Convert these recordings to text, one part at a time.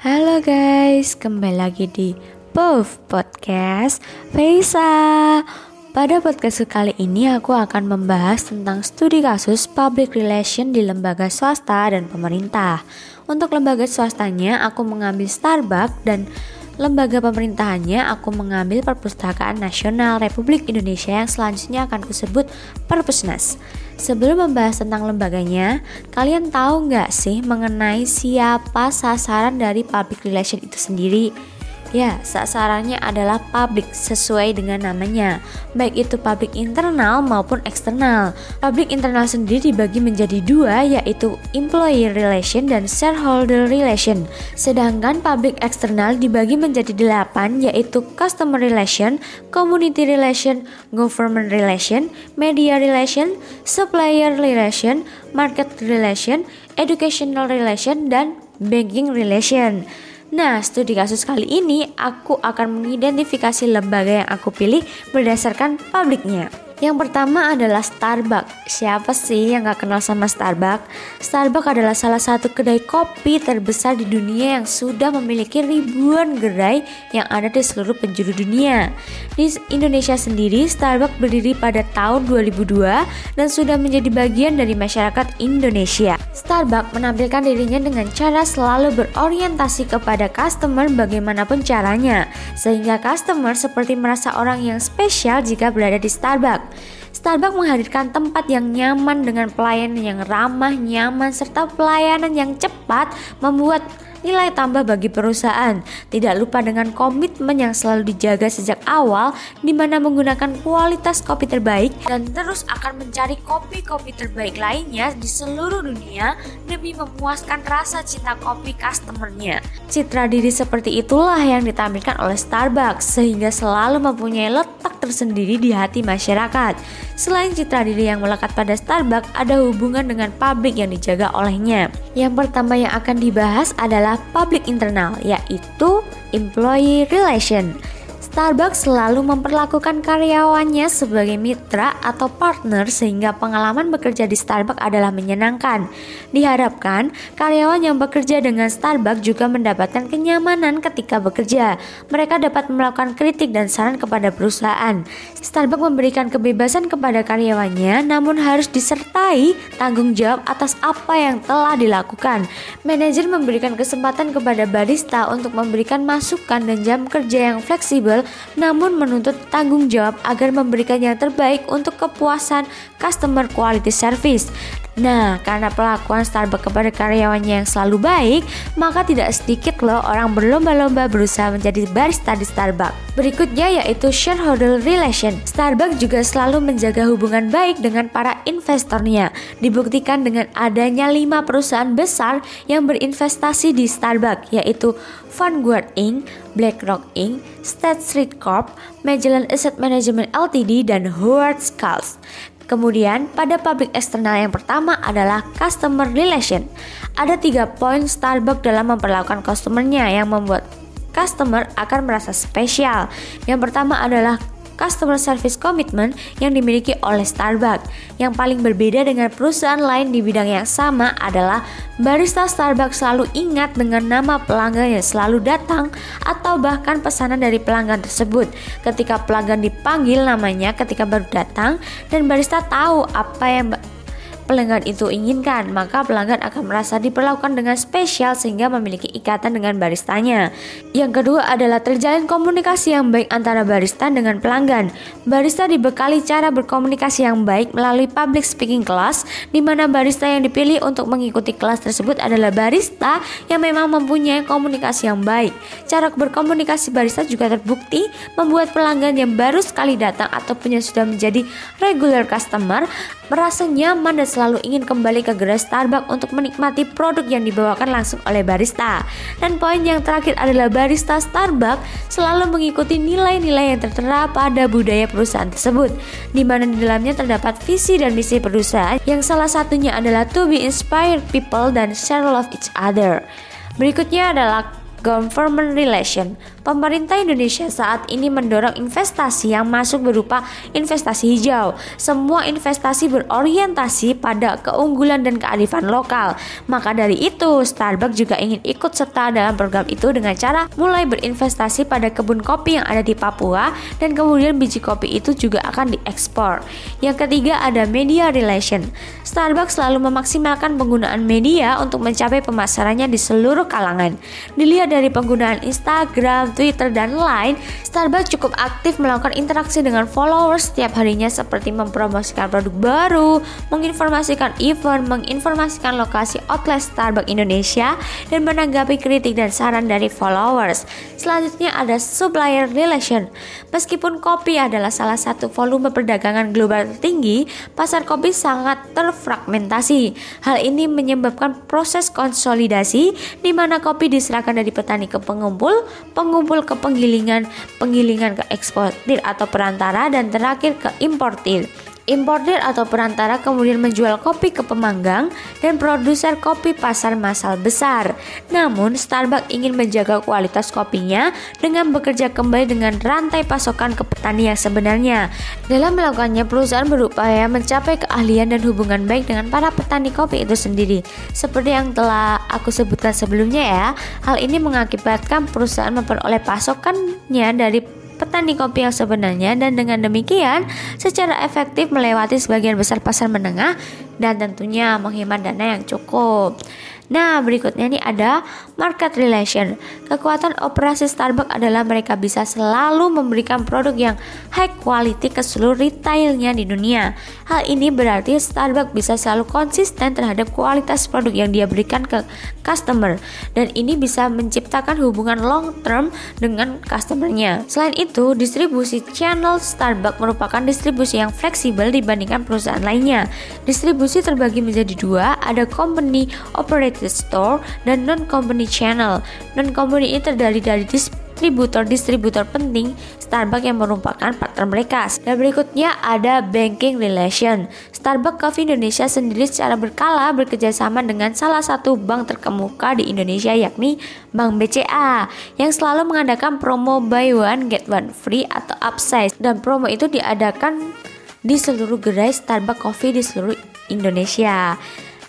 Halo guys, kembali lagi di Puff Podcast Faisa. Pada podcast kali ini aku akan membahas tentang studi kasus public relation di lembaga swasta dan pemerintah. Untuk lembaga swastanya aku mengambil Starbucks dan lembaga pemerintahannya aku mengambil Perpustakaan Nasional Republik Indonesia yang selanjutnya akan kusebut Perpusnas. Sebelum membahas tentang lembaganya, kalian tahu nggak sih mengenai siapa sasaran dari public relation itu sendiri? Ya, sasarannya adalah publik sesuai dengan namanya, baik itu publik internal maupun eksternal. Publik internal sendiri dibagi menjadi dua, yaitu employee relation dan shareholder relation. Sedangkan publik eksternal dibagi menjadi delapan, yaitu customer relation, community relation, government relation, media relation, supplier relation, market relation, educational relation, dan banking relation. Nah, studi kasus kali ini aku akan mengidentifikasi lembaga yang aku pilih berdasarkan publiknya. Yang pertama adalah Starbucks. Siapa sih yang gak kenal sama Starbucks? Starbucks adalah salah satu kedai kopi terbesar di dunia yang sudah memiliki ribuan gerai yang ada di seluruh penjuru dunia. Di Indonesia sendiri, Starbucks berdiri pada tahun 2002 dan sudah menjadi bagian dari masyarakat Indonesia. Starbucks menampilkan dirinya dengan cara selalu berorientasi kepada customer bagaimanapun caranya, sehingga customer seperti merasa orang yang spesial jika berada di Starbucks. Starbucks menghadirkan tempat yang nyaman dengan pelayanan yang ramah, nyaman, serta pelayanan yang cepat membuat nilai tambah bagi perusahaan. Tidak lupa dengan komitmen yang selalu dijaga sejak awal di mana menggunakan kualitas kopi terbaik dan terus akan mencari kopi-kopi terbaik lainnya di seluruh dunia demi memuaskan rasa cinta kopi customernya. Citra diri seperti itulah yang ditampilkan oleh Starbucks sehingga selalu mempunyai letak tersendiri di hati masyarakat. Selain citra diri yang melekat pada Starbucks, ada hubungan dengan pabrik yang dijaga olehnya. Yang pertama yang akan dibahas adalah adalah public internal, yaitu employee relation. Starbucks selalu memperlakukan karyawannya sebagai mitra atau partner sehingga pengalaman bekerja di Starbucks adalah menyenangkan. Diharapkan karyawan yang bekerja dengan Starbucks juga mendapatkan kenyamanan ketika bekerja. Mereka dapat melakukan kritik dan saran kepada perusahaan. Starbucks memberikan kebebasan kepada karyawannya namun harus disertai tanggung jawab atas apa yang telah dilakukan. Manajer memberikan kesempatan kepada barista untuk memberikan masukan dan jam kerja yang fleksibel namun menuntut tanggung jawab agar memberikan yang terbaik untuk kepuasan customer quality service. Nah, karena pelakuan Starbucks kepada karyawannya yang selalu baik, maka tidak sedikit loh orang berlomba-lomba berusaha menjadi barista di Starbucks. Berikutnya yaitu shareholder relation. Starbucks juga selalu menjaga hubungan baik dengan para investornya. Dibuktikan dengan adanya lima perusahaan besar yang berinvestasi di Starbucks, yaitu Vanguard Inc., BlackRock Inc., State Street Corp., Magellan Asset Management Ltd, dan Howard Schultz. Kemudian pada public eksternal yang pertama adalah customer relation. Ada tiga poin Starbucks dalam memperlakukan customernya yang membuat customer akan merasa spesial. Yang pertama adalah customer service commitment yang dimiliki oleh Starbucks. Yang paling berbeda dengan perusahaan lain di bidang yang sama adalah barista Starbucks selalu ingat dengan nama pelanggan yang selalu datang atau bahkan pesanan dari pelanggan tersebut. Ketika pelanggan dipanggil namanya ketika baru datang dan barista tahu apa yang pelanggan itu inginkan, maka pelanggan akan merasa diperlakukan dengan spesial sehingga memiliki ikatan dengan baristanya. Yang kedua adalah terjalin komunikasi yang baik antara barista dengan pelanggan. Barista dibekali cara berkomunikasi yang baik melalui public speaking class, di mana barista yang dipilih untuk mengikuti kelas tersebut adalah barista yang memang mempunyai komunikasi yang baik. Cara berkomunikasi barista juga terbukti membuat pelanggan yang baru sekali datang ataupun yang sudah menjadi regular customer merasa nyaman dan ingin kembali ke gerai Starbucks untuk menikmati produk yang dibawakan langsung oleh barista. Dan poin yang terakhir adalah barista Starbucks selalu mengikuti nilai-nilai yang tertera pada budaya perusahaan tersebut, di mana di dalamnya terdapat visi dan misi perusahaan yang salah satunya adalah to be inspired people dan share love each other. Berikutnya adalah government relation. Pemerintah Indonesia saat ini mendorong investasi yang masuk berupa investasi hijau. Semua investasi berorientasi pada keunggulan dan kearifan lokal. Maka dari itu, Starbucks juga ingin ikut serta dalam program itu dengan cara mulai berinvestasi pada kebun kopi yang ada di Papua dan kemudian biji kopi itu juga akan diekspor. Yang ketiga ada media relation. Starbucks selalu memaksimalkan penggunaan media untuk mencapai pemasarannya di seluruh kalangan. Dilihat dari penggunaan Instagram, Twitter, dan lain, Starbucks cukup aktif melakukan interaksi dengan followers setiap harinya seperti mempromosikan produk baru, menginformasikan event, menginformasikan lokasi outlet Starbucks Indonesia, dan menanggapi kritik dan saran dari followers. Selanjutnya ada supplier relation. Meskipun kopi adalah salah satu volume perdagangan global tertinggi, pasar kopi sangat terfragmentasi. Hal ini menyebabkan proses konsolidasi di mana kopi diserahkan dari petani ke pengumpul, pengumpul ke penggilingan, penggilingan ke eksportir atau perantara dan terakhir ke importir. Importir atau perantara kemudian menjual kopi ke pemanggang dan produser kopi pasar massal besar. Namun, Starbucks ingin menjaga kualitas kopinya dengan bekerja kembali dengan rantai pasokan ke petani yang sebenarnya. Dalam melakukannya, perusahaan berupaya mencapai keahlian dan hubungan baik dengan para petani kopi itu sendiri. Seperti yang telah aku sebutkan sebelumnya ya, hal ini mengakibatkan perusahaan memperoleh pasokannya dari petani kopi yang sebenarnya dan dengan demikian secara efektif melewati sebagian besar pasar menengah dan tentunya menghemat dana yang cukup. Nah, berikutnya nih ada market relation. Kekuatan operasi Starbucks adalah mereka bisa selalu memberikan produk yang high quality ke seluruh retailnya di dunia. Hal ini berarti Starbucks bisa selalu konsisten terhadap kualitas produk yang dia berikan ke customer dan ini bisa menciptakan hubungan long term dengan customernya. Selain itu, distribusi channel Starbucks merupakan distribusi yang fleksibel dibandingkan perusahaan lainnya. Distribusi terbagi menjadi dua, ada company operated store dan non-company channel. Non-company ini terdiri dari distributor-distributor penting Starbucks yang merupakan partner mereka. Dan berikutnya ada banking relation. Starbucks Coffee Indonesia sendiri secara berkala bekerjasama dengan salah satu bank terkemuka di Indonesia yakni Bank BCA yang selalu mengadakan promo buy one get one free atau upsize dan promo itu diadakan di seluruh gerai Starbucks Coffee di seluruh Indonesia.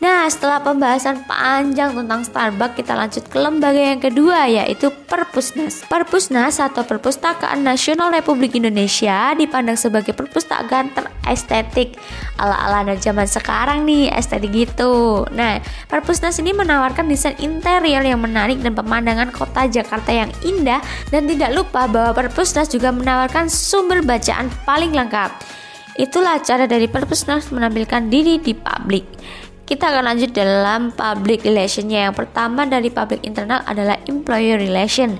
Nah, setelah pembahasan panjang tentang Starbucks, kita lanjut ke lembaga yang kedua yaitu Perpusnas. Perpusnas atau Perpustakaan Nasional Republik Indonesia dipandang sebagai perpustakaan terestetik ala-ala anak zaman sekarang nih, estetik gitu. Nah, Perpusnas ini menawarkan desain interior yang menarik dan pemandangan kota Jakarta yang indah dan tidak lupa bahwa Perpusnas juga menawarkan sumber bacaan paling lengkap. Itulah cara dari Perpusnas menampilkan diri di publik. Kita akan lanjut dalam public relationnya. Yang pertama dari public internal adalah employer relation.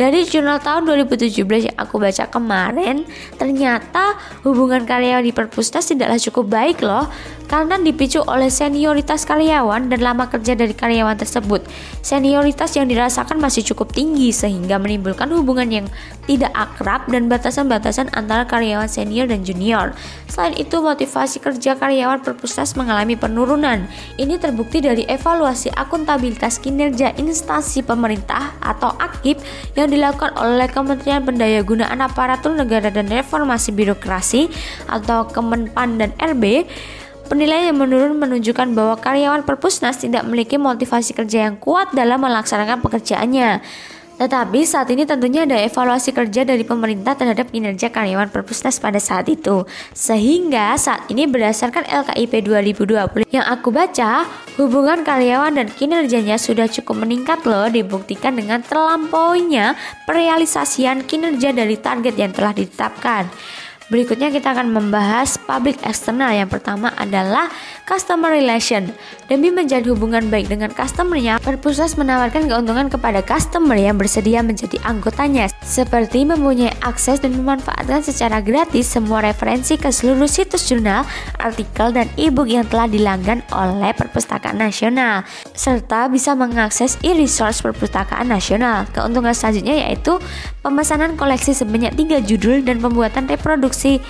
Dari jurnal tahun 2017 yang aku baca kemarin, ternyata hubungan karyawan di perpustas tidaklah cukup baik loh karena dipicu oleh senioritas karyawan dan lama kerja dari karyawan tersebut. Senioritas yang dirasakan masih cukup tinggi sehingga menimbulkan hubungan yang tidak akrab dan batasan-batasan antara karyawan senior dan junior. Selain itu, motivasi kerja karyawan perpustas mengalami penurunan. Ini terbukti dari evaluasi akuntabilitas kinerja instansi pemerintah atau AKIP yang dilakukan oleh Kementerian Pendayagunaan Aparatur Negara dan Reformasi Birokrasi atau Kemenpan dan RB Penilaian yang menurun menunjukkan bahwa karyawan perpusnas tidak memiliki motivasi kerja yang kuat dalam melaksanakan pekerjaannya. Tetapi saat ini tentunya ada evaluasi kerja dari pemerintah terhadap kinerja karyawan perpusnas pada saat itu. Sehingga saat ini berdasarkan LKIP 2020 yang aku baca, hubungan karyawan dan kinerjanya sudah cukup meningkat loh dibuktikan dengan terlampauinya perealisasian kinerja dari target yang telah ditetapkan. Berikutnya kita akan membahas public external. Yang pertama adalah customer relation. Demi menjadi hubungan baik dengan customernya, Perpusnas menawarkan keuntungan kepada customer yang bersedia menjadi anggotanya, seperti mempunyai akses dan memanfaatkan secara gratis semua referensi ke seluruh situs jurnal, artikel, dan e-book yang telah dilanggan oleh Perpustakaan Nasional, serta bisa mengakses e-resource Perpustakaan Nasional. Keuntungan selanjutnya yaitu pemesanan koleksi sebanyak 3 judul dan pembuatan reproduksi see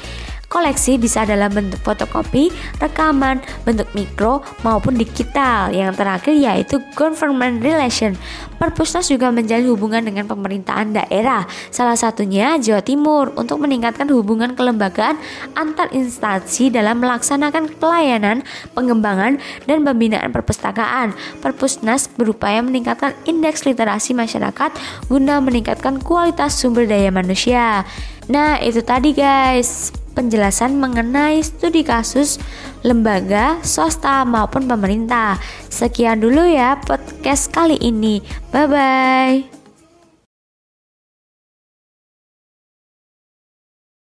Koleksi bisa dalam bentuk fotokopi, rekaman, bentuk mikro maupun digital. Yang terakhir yaitu government relation. Perpusnas juga menjalin hubungan dengan pemerintahan daerah, salah satunya Jawa Timur untuk meningkatkan hubungan kelembagaan antar instansi dalam melaksanakan pelayanan, pengembangan, dan pembinaan perpustakaan. Perpusnas berupaya meningkatkan indeks literasi masyarakat guna meningkatkan kualitas sumber daya manusia. Nah, itu tadi guys, penjelasan mengenai studi kasus lembaga, swasta maupun pemerintah. Sekian dulu ya podcast kali ini. Bye bye.